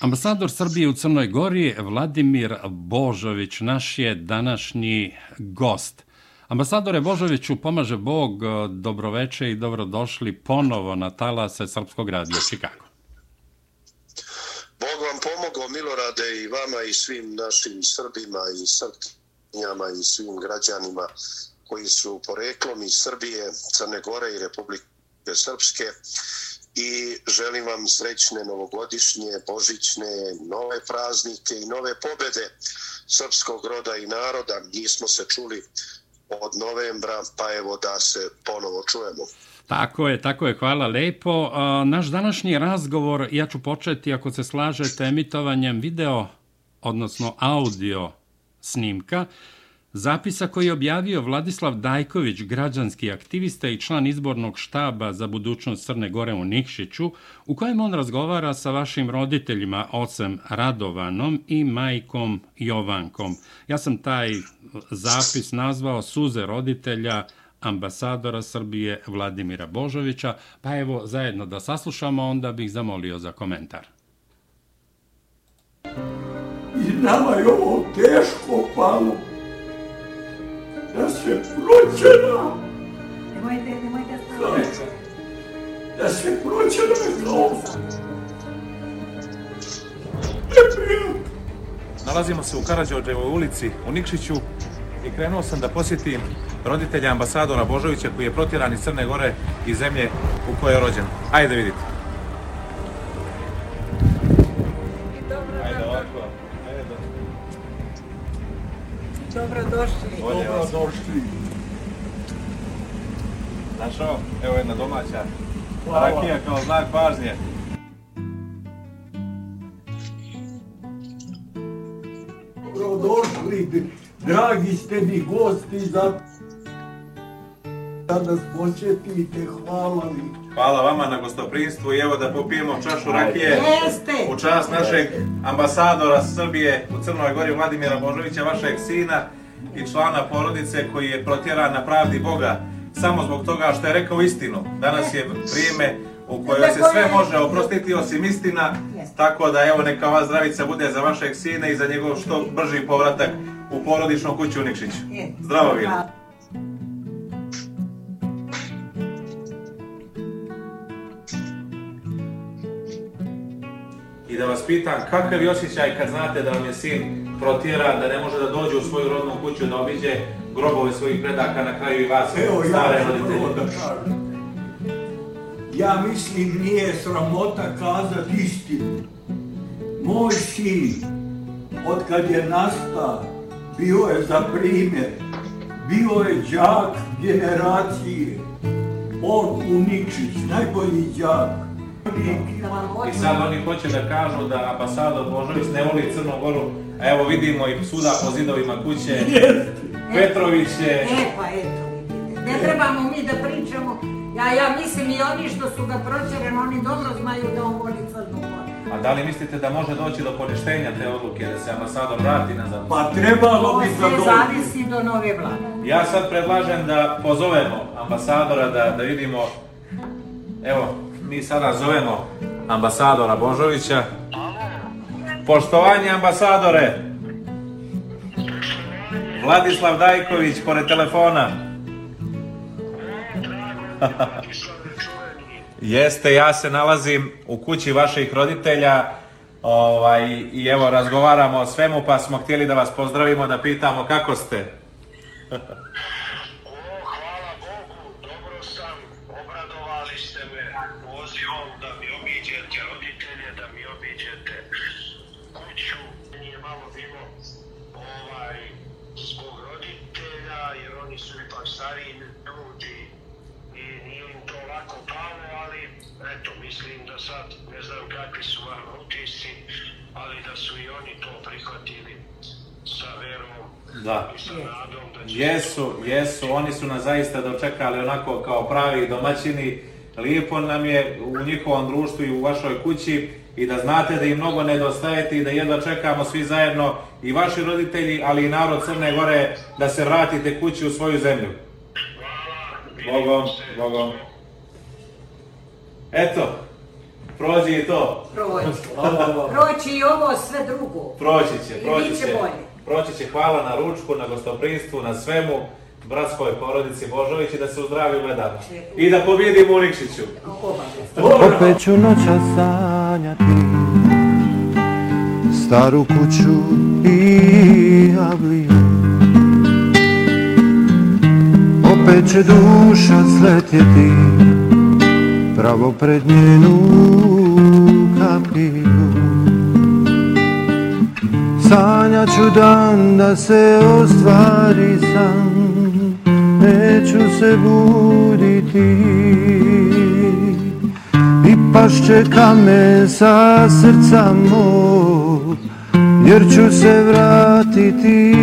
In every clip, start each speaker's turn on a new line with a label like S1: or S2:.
S1: Ambasador Srbije u Crnoj Gori, Vladimir Božović, naš je današnji gost. Ambasadore Božoviću, pomaže Bog, dobroveče i dobrodošli ponovo na talase Srpskog radija Čikago.
S2: Bog vam pomogao, Milorade, i vama i svim našim Srbima i Srpkinjama i svim građanima koji su poreklom iz Srbije, Crne Gore i Republike Srpske i želim vam srećne novogodišnje, božićne, nove praznike i nove pobede srpskog roda i naroda. Nismo se čuli od novembra, pa evo da se ponovo čujemo.
S1: Tako je, tako je, hvala lepo. Naš današnji razgovor, ja ću početi, ako se slažete, emitovanjem video, odnosno audio snimka, Zapisa koji je objavio Vladislav Dajković, građanski aktivista i član izbornog štaba za budućnost Crne Gore u Nikšiću, u kojem on razgovara sa vašim roditeljima, ocem Radovanom i majkom Jovankom. Ja sam taj zapis nazvao Suze roditelja ambasadora Srbije Vladimira Božovića, pa evo zajedno da saslušamo, onda bih zamolio za komentar.
S3: I nama je ovo teško palo, da se proćena. Nemojte, nemojte staviti. Da se proćena kao.
S4: Nalazimo se u Karadžođevoj ulici u Nikšiću i krenuo sam da posjetim roditelja ambasadora Božovića koji je protjeran iz Crne Gore i zemlje u kojoj je rođen. Ajde vidite. Našao, evo jedna domaća. Rakija kao znak pažnje.
S3: Dobrodošli, dragi ste mi gosti za da nas početite, hvala mi.
S4: Hvala vama na gostoprinstvu i evo da popijemo čašu rakije. U čast našeg ambasadora Srbije u Crnoj Gori Vladimira Božovića, vašeg sina i člana porodice koji je protjeran na pravdi Boga samo zbog toga što je rekao istinu. Danas je vrijeme u kojoj se sve može oprostiti osim istina, tako da evo neka ova zdravica bude za vašeg sina i za njegov što brži povratak u porodičnu kuću u Nikšiću. Zdravo, Vili. I da vas pitam, kakav je osjećaj kad znate da vam je sin protjeran, da ne može da dođe u svoju rodnu kuću, da obiđe grobove svojih predaka, na kraju i vas,
S3: Evo,
S4: stare
S3: ja
S4: roditelje?
S3: da kažem. Ja mislim nije sramota kazati istinu. Moj sin, od kad je nastao, bio je za primjer. Bio je džak generacije. On u Nikšić, najbolji džak.
S4: I sad oni hoće da kažu da ambasador Božović ne voli Crnu Goru, a evo vidimo i suda po zidovima kuće. Petrović je...
S5: E, pa eto, vidite. Ne trebamo mi da pričamo. Ja, ja mislim i oni što su ga proćereni, oni dobro znaju da on voli Crnu Goru.
S4: A da li mislite da može doći do poništenja te odluke, da se ambasador vrati nazad?
S3: Pa trebalo bi da dođe.
S5: zavisi do nove vlade.
S4: Ja sad predlažem da pozovemo ambasadora da, da vidimo... Evo, mi sada zovemo ambasadora Božovića. Poštovanje ambasadore! Vladislav Dajković, pored telefona. Jeste, ja se nalazim u kući vaših roditelja ovaj, i evo razgovaramo o svemu pa smo htjeli da vas pozdravimo, da pitamo kako ste.
S2: Da. i
S4: Jesu, jesu, oni su nas zaista dočekali onako kao pravi domaćini. Lijepo nam je u njihovom društvu i u vašoj kući i da znate da im mnogo nedostajete i da jedva čekamo svi zajedno i vaši roditelji, ali i narod Crne Gore da se vratite kući u svoju zemlju. Bogom, Bogom. Eto, pro prođi i to.
S5: Proći. Proći i ovo sve drugo.
S4: Proći će,
S5: I
S4: proći
S5: bit će
S4: će.
S5: bolje.
S4: Proći će, hvala na ručku, na gostoprinstvu, na svemu, bratskoj porodici Božović i da se uzdravi gledamo. I da pobjedimo u Nikšiću.
S6: Opet ću noća sanjati Staru kuću i avliju Opet će duša sletjeti Pravo pred njenu kapiju Sanjaću dan da se ostvari san Neću se buditi. I pašće kame sa srca mog Jer ću se vratiti.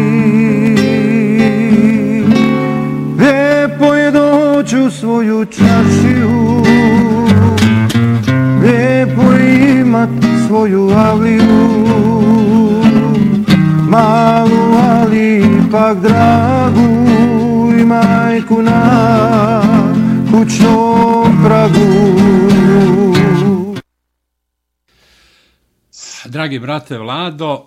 S6: Lijepo je doću svoju čašiju. Lijepo je imat svoju avliju. Malu, ali ipak dragu I majku na kućnom pragu.
S1: Dragi brate Vlado,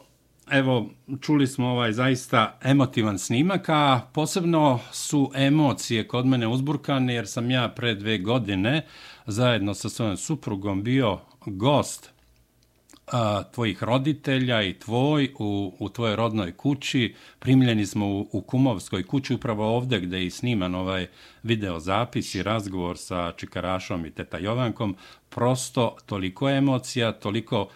S1: evo, čuli smo ovaj zaista emotivan snimak, a posebno su emocije kod mene uzburkane, jer sam ja pre dve godine zajedno sa svojom suprugom bio gost a, tvojih roditelja i tvoj u, u tvojoj rodnoj kući. Primljeni smo u, u Kumovskoj kući, upravo ovde gde je i sniman ovaj video zapis i razgovor sa Čikarašom i Teta Jovankom. Prosto toliko emocija, toliko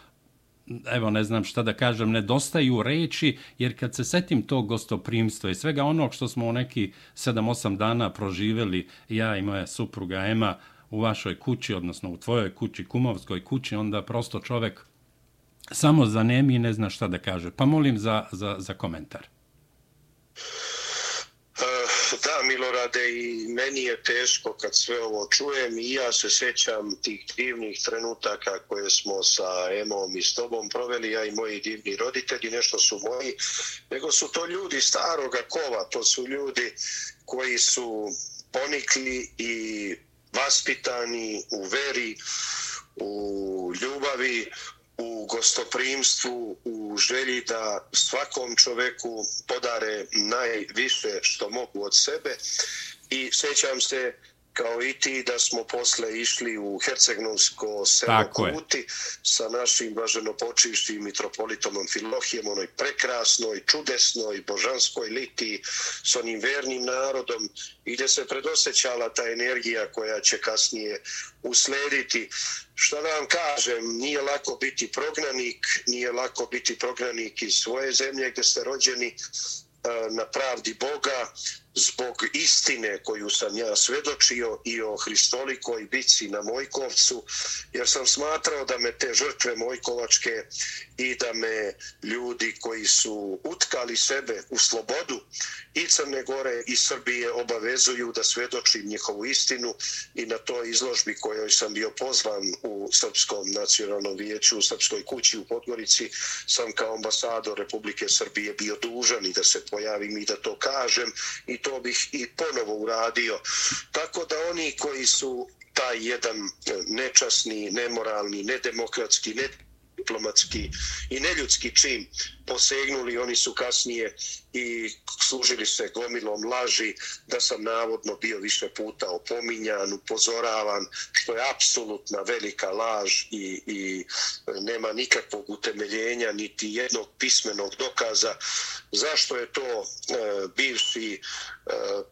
S1: evo ne znam šta da kažem, nedostaju reči, jer kad se setim tog gostoprimstva i svega onog što smo u neki 7-8 dana proživeli, ja i moja supruga Ema, u vašoj kući, odnosno u tvojoj kući, kumovskoj kući, onda prosto čovek samo zanemi i ne zna šta da kaže. Pa molim za, za, za komentar.
S7: Eh, da, Milorade, i meni je teško kad sve ovo čujem i ja se sećam tih divnih trenutaka koje smo sa Emom i s tobom proveli, ja i moji divni roditelji, nešto su moji, nego su to ljudi staroga kova, to su ljudi koji su ponikli i vaspitani u veri, u ljubavi, u gostoprimstvu, u želji da svakom čoveku podare najviše što mogu od sebe. I sećam se kao i ti da smo posle išli u Hercegnovsko selo. Kuti sa našim blaženopočivštim mitropolitom Amfilohijem, onoj prekrasnoj, čudesnoj, božanskoj liti s onim vernim narodom i gdje se predosećala ta energija koja će kasnije uslediti. Šta da vam kažem, nije lako biti prognanik, nije lako biti prognanik iz svoje zemlje gdje ste rođeni, e, na pravdi Boga, zbog istine koju sam ja svedočio i o Hristolikoj bici na Mojkovcu, jer sam smatrao da me te žrtve Mojkovačke i da me ljudi koji su utkali sebe u slobodu i Crne Gore i Srbije obavezuju da svedočim njihovu istinu i na toj izložbi kojoj sam bio pozvan u Srpskom nacionalnom vijeću u Srpskoj kući u Podgorici sam kao ambasador Republike Srbije bio dužan i da se pojavim i da to kažem i to bih i ponovo uradio. Tako da oni koji su taj jedan nečasni, nemoralni, nedemokratski, ne diplomatski i neljudski čin posegnuli, oni su kasnije i služili se gomilom laži da sam navodno bio više puta opominjan, upozoravan, što je apsolutna velika laž i, i e, nema nikakvog utemeljenja, niti jednog pismenog dokaza. Zašto je to e, bivši e,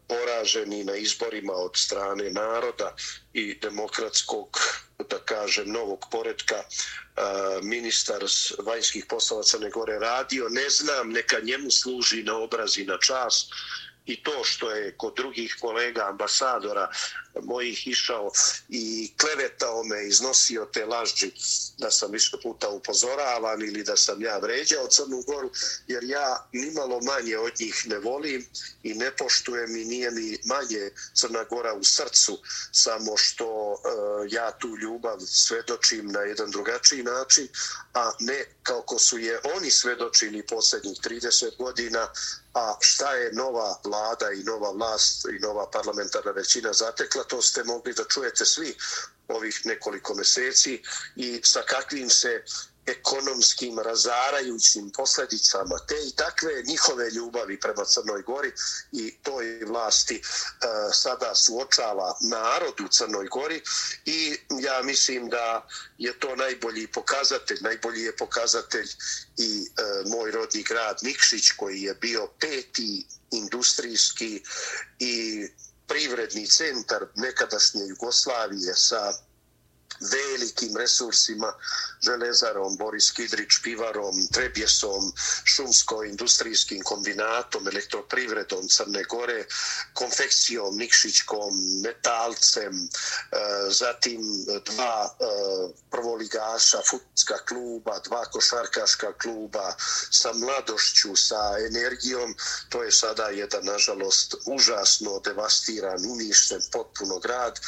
S7: poraženi na izborima od strane naroda i demokratskog da kažem, novog poredka ministar vanjskih poslova Crne Gore radio. Ne znam, neka njemu služi na obraz i na čas i to što je kod drugih kolega ambasadora mojih išao i klevetao me, iznosio te laži da sam više puta upozoravan ili da sam ja vređao Crnu Goru, jer ja nimalo manje od njih ne volim i ne poštujem i nije mi manje Crna Gora u srcu, samo što e, ja tu ljubav svedočim na jedan drugačiji način, a ne kako su je oni svedočili posljednjih 30 godina, a šta je nova vlada i nova vlast i nova parlamentarna većina zatekla, to ste mogli da čujete svi ovih nekoliko meseci i sa kakvim se ekonomskim razarajućim posljedicama te i takve njihove ljubavi prema Crnoj Gori i toj vlasti e, sada suočava narod u Crnoj Gori i ja mislim da je to najbolji pokazatelj, najbolji je pokazatelj i e, moj rodni grad Nikšić koji je bio peti industrijski i privredni centar nekadašnje Jugoslavije sa velikim resursima, železarom, Boris Kidrić, pivarom, trebjesom, šumsko-industrijskim kombinatom, elektroprivredom Crne Gore, konfekcijom, nikšićkom, metalcem, e, zatim dva e, prvoligaša, futska kluba, dva košarkaška kluba, sa mladošću, sa energijom, to je sada jedan, nažalost, užasno devastiran, uništen, potpuno grad.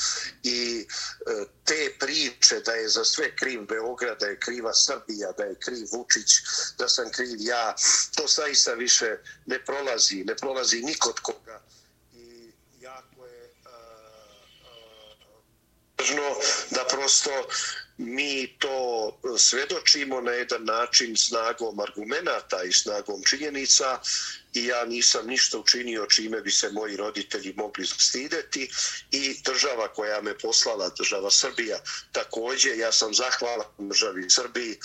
S7: I e, te priče da je za sve kriv Beograd, da je kriva Srbija, da je kriv Vučić, da sam kriv ja, to saista više ne prolazi, ne prolazi nikod koga. I jako je e, e, važno da prosto mi to svedočimo na jedan način snagom argumenata i snagom činjenica i ja nisam ništa učinio čime bi se moji roditelji mogli stideti i država koja me poslala, država Srbija, takođe ja sam zahvalan državi Srbiji, e,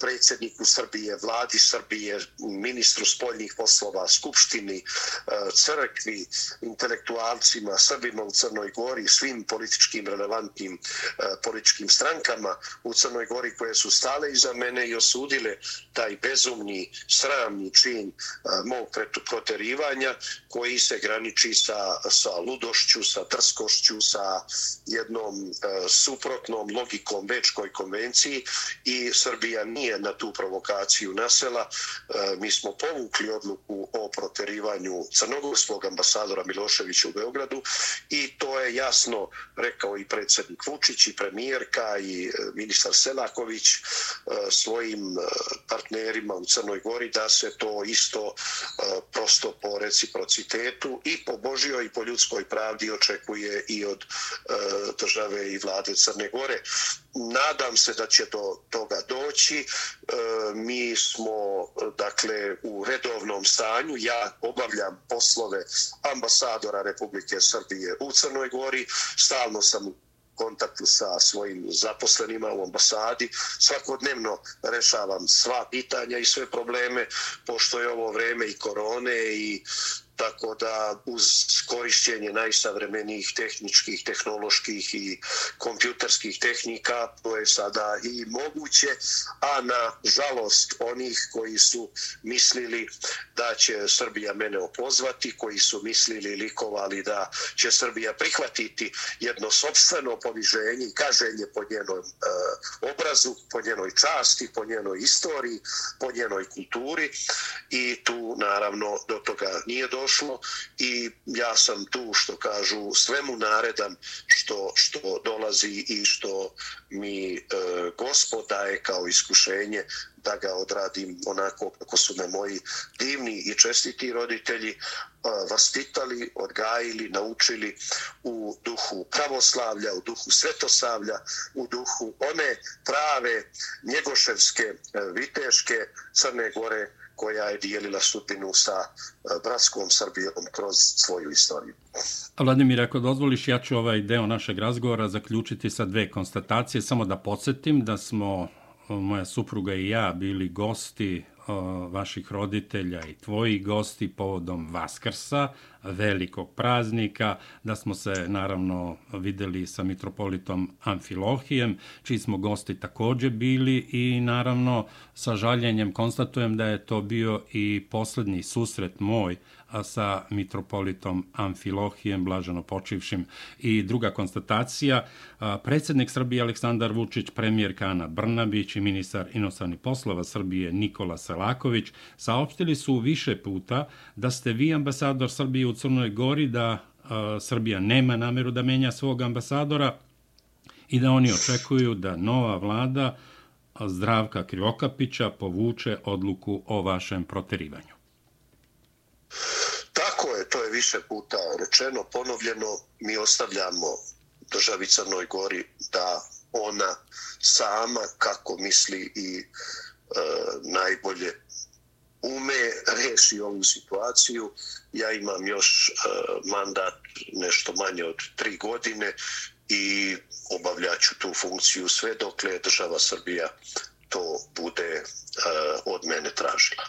S7: predsjedniku Srbije, vladi Srbije, ministru spoljnih poslova, skupštini, e, crkvi, intelektualcima, Srbima u Crnoj Gori, svim političkim relevantnim e, političkim strankama u Crnoj Gori koje su stale iza mene i osudile taj bezumni, sramni čin mog proterivanja koji se graniči sa, sa ludošću, sa trskošću, sa jednom e, suprotnom logikom Bečkoj konvenciji i Srbija nije na tu provokaciju nasela. E, mi smo povukli odluku o proterivanju crnogorskog ambasadora Miloševića u Beogradu i to je jasno rekao i predsjednik Vučić i premijerka i e, ministar Selaković e, svojim e, partnerima u Crnoj Gori da se to isto e, prosto po reciprocitetu i po Božjoj i po ljudskoj pravdi očekuje i od e, države i vlade Crne Gore. Nadam se da će do toga doći. E, mi smo dakle u redovnom stanju. Ja obavljam poslove ambasadora Republike Srbije u Crnoj Gori. Stalno sam kontaktu sa svojim zaposlenima u ambasadi. Svakodnevno rešavam sva pitanja i sve probleme, pošto je ovo vreme i korone i tako da uz korišćenje najsavremenijih tehničkih, tehnoloških i kompjuterskih tehnika to je sada i moguće, a na žalost onih koji su mislili da će Srbija mene opozvati, koji su mislili likovali da će Srbija prihvatiti jedno sobstveno poviženje i kaženje po njenom e, obrazu, po njenoj časti, po njenoj istoriji, po njenoj kulturi i tu naravno do toga nije došlo došlo i ja sam tu što kažu svemu naredam što, što dolazi i što mi e, gospod daje kao iskušenje da ga odradim onako kako su me moji divni i čestiti roditelji e, vaspitali, odgajili, naučili u duhu pravoslavlja, u duhu svetosavlja, u duhu one prave njegoševske e, viteške Crne Gore koja je dijelila sudbinu sa e, bratskom Srbijom kroz svoju istoriju.
S1: Vladimir, ako dozvoliš, ja ću ovaj deo našeg razgovora zaključiti sa dve konstatacije. Samo da podsjetim da smo e, moja supruga i ja bili gosti vaših roditelja i tvojih gosti povodom Vaskrsa, velikog praznika, da smo se naravno videli sa mitropolitom Amfilohijem, čiji smo gosti također bili i naravno sa žaljenjem konstatujem da je to bio i posljednji susret moj sa mitropolitom Amfilohijem, blaženo počivšim. I druga konstatacija, predsjednik Srbije Aleksandar Vučić, premijer Kana Brnabić i ministar inostranih poslova Srbije Nikola Selaković saopštili su više puta da ste vi ambasador Srbije u Crnoj Gori, da Srbija nema nameru da menja svog ambasadora i da oni očekuju da nova vlada Zdravka Krivokapića povuče odluku o vašem proterivanju.
S7: Tako je, to je više puta rečeno, ponovljeno, mi ostavljamo državi Crnoj Gori da ona sama kako misli i e, najbolje ume reši ovu situaciju. Ja imam još e, mandat nešto manje od tri godine i obavljaću tu funkciju sve dokle država Srbija to bude e, od mene tražila.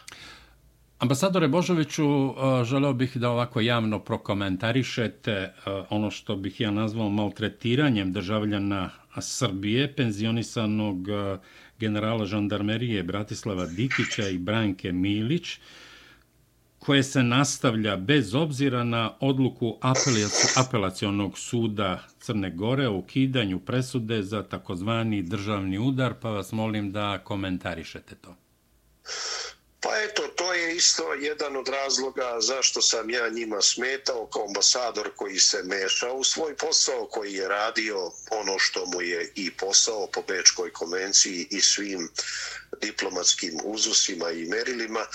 S1: Ambasadore Božoviću, e, želeo bih da ovako javno prokomentarišete e, ono što bih ja nazvao maltretiranjem državljana Srbije, penzionisanog e, generala žandarmerije Bratislava Dikića i Branke Milić, koje se nastavlja bez obzira na odluku apelacionog suda Crne Gore o ukidanju presude za takozvani državni udar, pa vas molim da komentarišete to.
S7: Pa eto, to je isto jedan od razloga zašto sam ja njima smetao kao ambasador koji se meša u svoj posao, koji je radio ono što mu je i posao po Bečkoj konvenciji i svim diplomatskim uzusima i merilima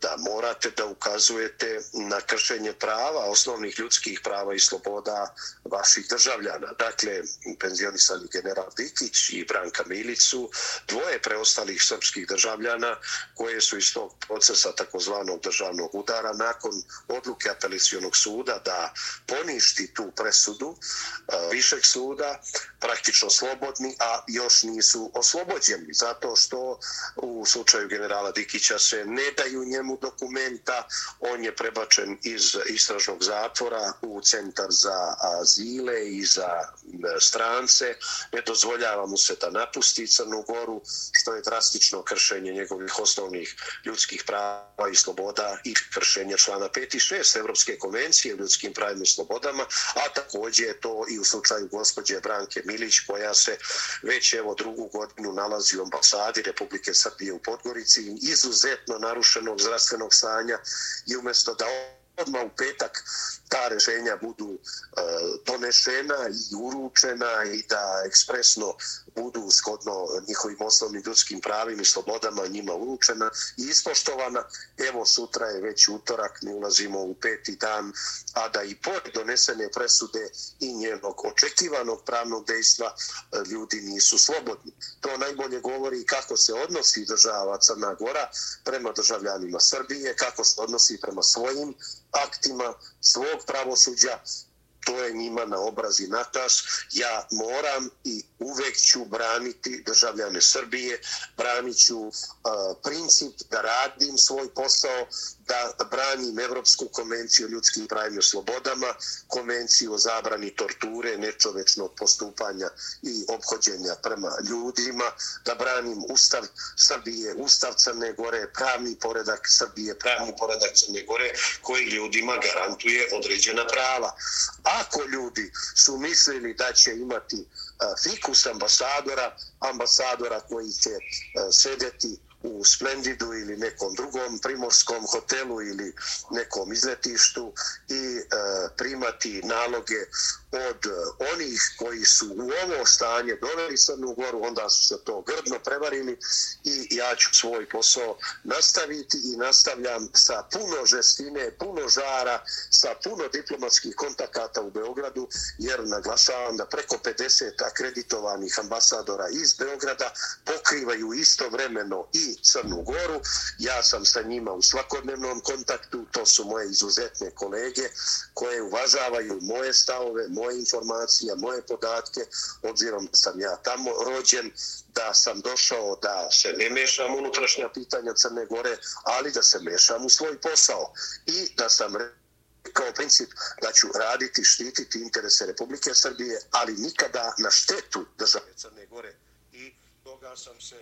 S7: da morate da ukazujete na kršenje prava, osnovnih ljudskih prava i sloboda vaših državljana. Dakle, penzionisani general Dikić i Branka Milicu, dvoje preostalih srpskih državljana koje su iz tog procesa takozvanog državnog udara nakon odluke apelacijonog suda da poništi tu presudu e, višeg suda, praktično slobodni, a još nisu oslobođeni, zato što u slučaju generala Dikića se ne daju njemu dokumenta, on je prebačen iz istražnog zatvora u centar za azile i za e, strance, ne dozvoljava mu se da napusti Crnu Goru, što je drastično kršenje njegovih osnovnih ljudskih prava i sloboda i kršenje člana 5 i 6 Evropske konvencije o ljudskim pravima i slobodama, a takođe je to i u slučaju gospođe Branke Milić, koja se već evo drugu godinu nalazi u ambasadi Republike Srbije u Podgorici, izuzetno narušenog zdravstvenog stanja i umjesto da odmah u petak ta rešenja budu uh, donešena i uručena i da ekspresno budu shodno njihovim osnovnim ljudskim pravima i slobodama njima uručena i ispoštovana. Evo sutra je već utorak, mi ulazimo u peti dan, a da i pored donesene presude i njenog očekivanog pravnog dejstva ljudi nisu slobodni. To najbolje govori kako se odnosi država Crna Gora prema državljanima Srbije, kako se odnosi prema svojim aktima svog pravosuđa, to je njima na obrazi natas. Ja moram i uvek ću braniti državljane Srbije, branit ću uh, princip da radim svoj posao, da branim Evropsku konvenciju o ljudskim pravima i slobodama, konvenciju o zabrani torture, nečovečnog postupanja i obhođenja prema ljudima, da branim Ustav Srbije, Ustav Crne Gore, pravni poredak Srbije, pravni poredak Crne Gore, koji ljudima garantuje određena prava. Ako ljudi su mislili da će imati fikus ambasadora, ambasadora koji će sedeti u Splendidu ili nekom drugom primorskom hotelu ili nekom izletištu i e, primati naloge od eh, onih koji su u ovo stanje doveli Crnu Goru, onda su se to grdno prevarili i ja ću svoj posao nastaviti i nastavljam sa puno žestine, puno žara, sa puno diplomatskih kontakata u Beogradu, jer naglašavam da preko 50 akreditovanih ambasadora iz Beograda pokrivaju istovremeno i Crnu Goru. Ja sam sa njima u svakodnevnom kontaktu, to su moje izuzetne kolege koje uvažavaju moje stavove, moje informacije, moje podatke, obzirom da sam ja tamo rođen, da sam došao da se ne mešam unutrašnja pitanja Crne Gore, ali da se mešam u svoj posao. I da sam kao princip da ću raditi, štititi interese Republike Srbije, ali nikada na štetu države Crne Gore. I toga sam se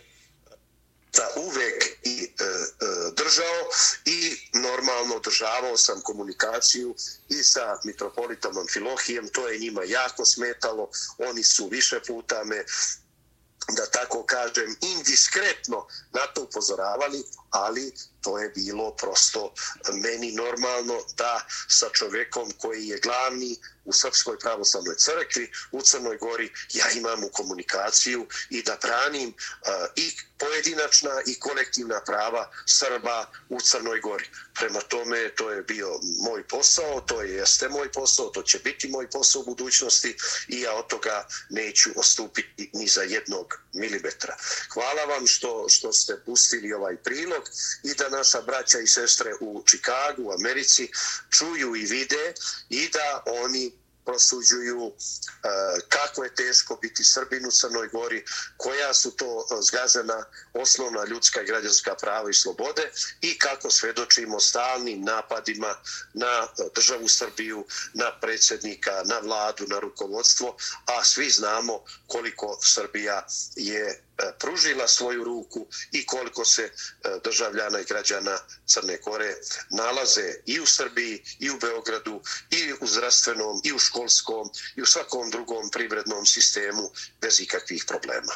S7: za uvek i e, e, držao i normalno održavao sam komunikaciju i sa mitropolitom Amfilohijem, to je njima jako smetalo, oni su više puta me da tako kažem, indiskretno na to upozoravali, ali to je bilo prosto meni normalno da sa čovekom koji je glavni u Srpskoj pravoslavnoj crkvi u Crnoj Gori ja imam u komunikaciju i da branim uh, i pojedinačna i kolektivna prava Srba u Crnoj Gori. Prema tome, to je bio moj posao, to je jeste moj posao, to će biti moj posao u budućnosti i ja od toga neću ostupiti ni za jednog milimetra. Hvala vam što, što ste pustili ovaj prilog i da naša braća i sestre u Čikagu, u Americi, čuju i vide i da oni prosuđuju e, kako je teško biti Srbin u Crnoj Gori, koja su to e, zgažena osnovna ljudska i građanska prava i slobode i kako svedočimo stalnim napadima na e, državu Srbiju, na predsjednika, na vladu, na rukovodstvo, a svi znamo koliko Srbija je E, pružila svoju ruku i koliko se e, državljana i građana Crne Kore nalaze i u Srbiji i u Beogradu i u zdravstvenom i u školskom i u svakom drugom privrednom sistemu bez ikakvih problema.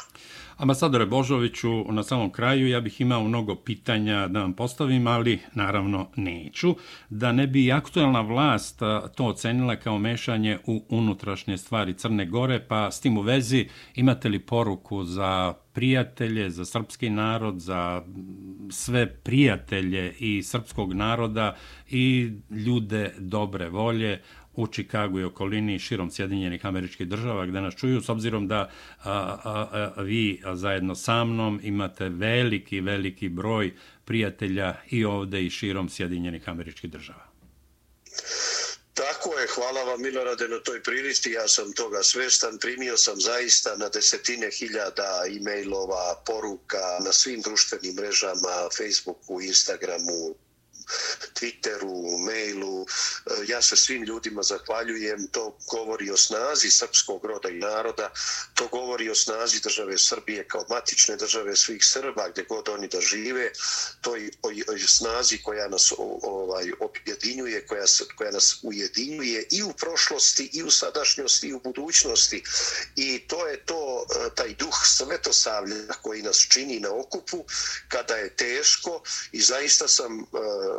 S1: Ambasadore Božoviću, na samom kraju ja bih imao mnogo pitanja da vam postavim, ali naravno neću. Da ne bi aktuelna vlast to ocenila kao mešanje u unutrašnje stvari Crne Gore, pa s tim u vezi imate li poruku za prijatelje, za srpski narod, za sve prijatelje i srpskog naroda i ljude dobre volje u Čikagu i okolini širom Sjedinjenih američkih država gde nas čuju, s obzirom da a, a, a, vi zajedno sa mnom imate veliki, veliki broj prijatelja i ovde i širom Sjedinjenih američkih država.
S7: Tako je, hvala vam Milorade na toj prilici, ja sam toga svestan, primio sam zaista na desetine hiljada e-mailova, poruka na svim društvenim mrežama, Facebooku, Instagramu, Twitteru, mailu. E, ja se svim ljudima zahvaljujem. To govori o snazi srpskog roda i naroda. To govori o snazi države Srbije kao matične države svih Srba gdje god oni da žive. To je o, o snazi koja nas ovaj objedinjuje, koja, koja nas ujedinjuje i u prošlosti, i u sadašnjosti, i u budućnosti. I to je to, e, taj duh svetosavlja koji nas čini na okupu kada je teško i zaista sam e,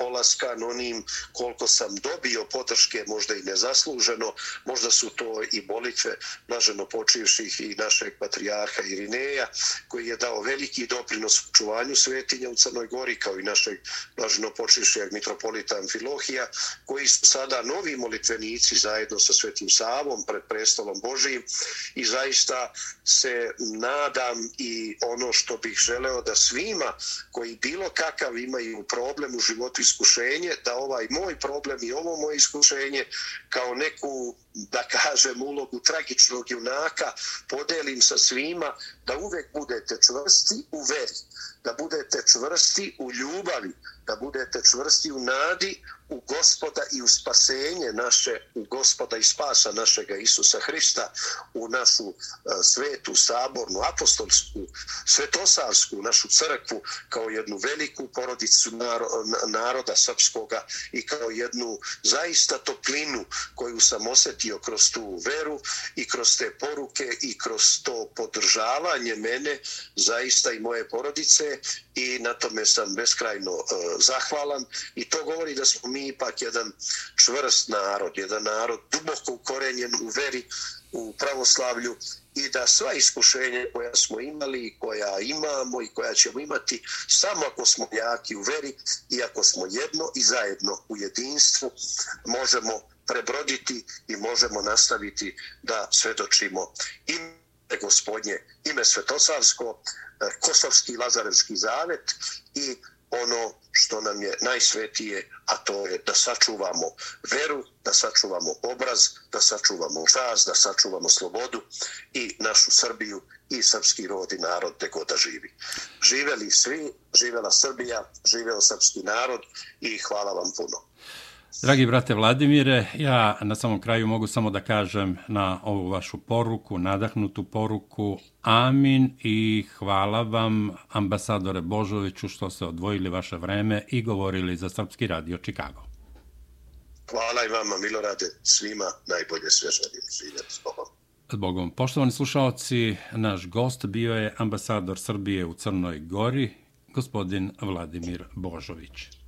S7: polaskan onim koliko sam dobio podrške, možda i nezasluženo, možda su to i molitve blaženo počivših i našeg patrijarha Irineja, koji je dao veliki doprinos u čuvanju svetinja u Crnoj Gori, kao i našeg blaženo počivšijeg mitropolita Amfilohija, koji su sada novi molitvenici zajedno sa Svetim Savom pred prestolom Božijim. I zaista se nadam i ono što bih želeo da svima koji bilo kakav imaju problem u životu iskušenje, da ovaj moj problem i ovo moje iskušenje kao neku, da kažem, ulogu tragičnog junaka podelim sa svima, da uvek budete čvrsti u veri, da budete čvrsti u ljubavi, da budete čvrsti u nadi, u gospoda i u spasenje naše, u gospoda i spasa našega Isusa Hrista, u našu e, svetu, sabornu, apostolsku, svetosavsku, našu crkvu, kao jednu veliku porodicu naroda srpskoga i kao jednu zaista toplinu koju sam osjetio kroz tu veru i kroz te poruke i kroz to podržavanje mene, zaista i moje porodice i na tome sam beskrajno e, zahvalan. I to govori da smo mi ipak jedan čvrst narod, jedan narod duboko ukorenjen u veri, u pravoslavlju i da sva iskušenja koja smo imali, koja imamo i koja ćemo imati, samo ako smo jaki u veri i ako smo jedno i zajedno u jedinstvu, možemo prebroditi i možemo nastaviti da svedočimo ime gospodnje, ime Svetosavsko, e, Kosovski Lazarevski zavet i ono što nam je najsvetije, a to je da sačuvamo veru, da sačuvamo obraz, da sačuvamo čast, da sačuvamo slobodu i našu Srbiju i srpski rod i narod te god da živi. Živeli svi, živela Srbija, živeo srpski narod i hvala vam puno.
S1: Dragi brate Vladimire, ja na samom kraju mogu samo da kažem na ovu vašu poruku, nadahnutu poruku, amin i hvala vam ambasadore Božoviću što ste odvojili vaše vreme i govorili za Srpski radio Čikago.
S7: Hvala i vama, Milorade, svima najbolje sve želim. Živjeti s Bogom.
S1: S Bogom. Poštovani slušalci, naš gost bio je ambasador Srbije u Crnoj Gori, gospodin Vladimir Božović.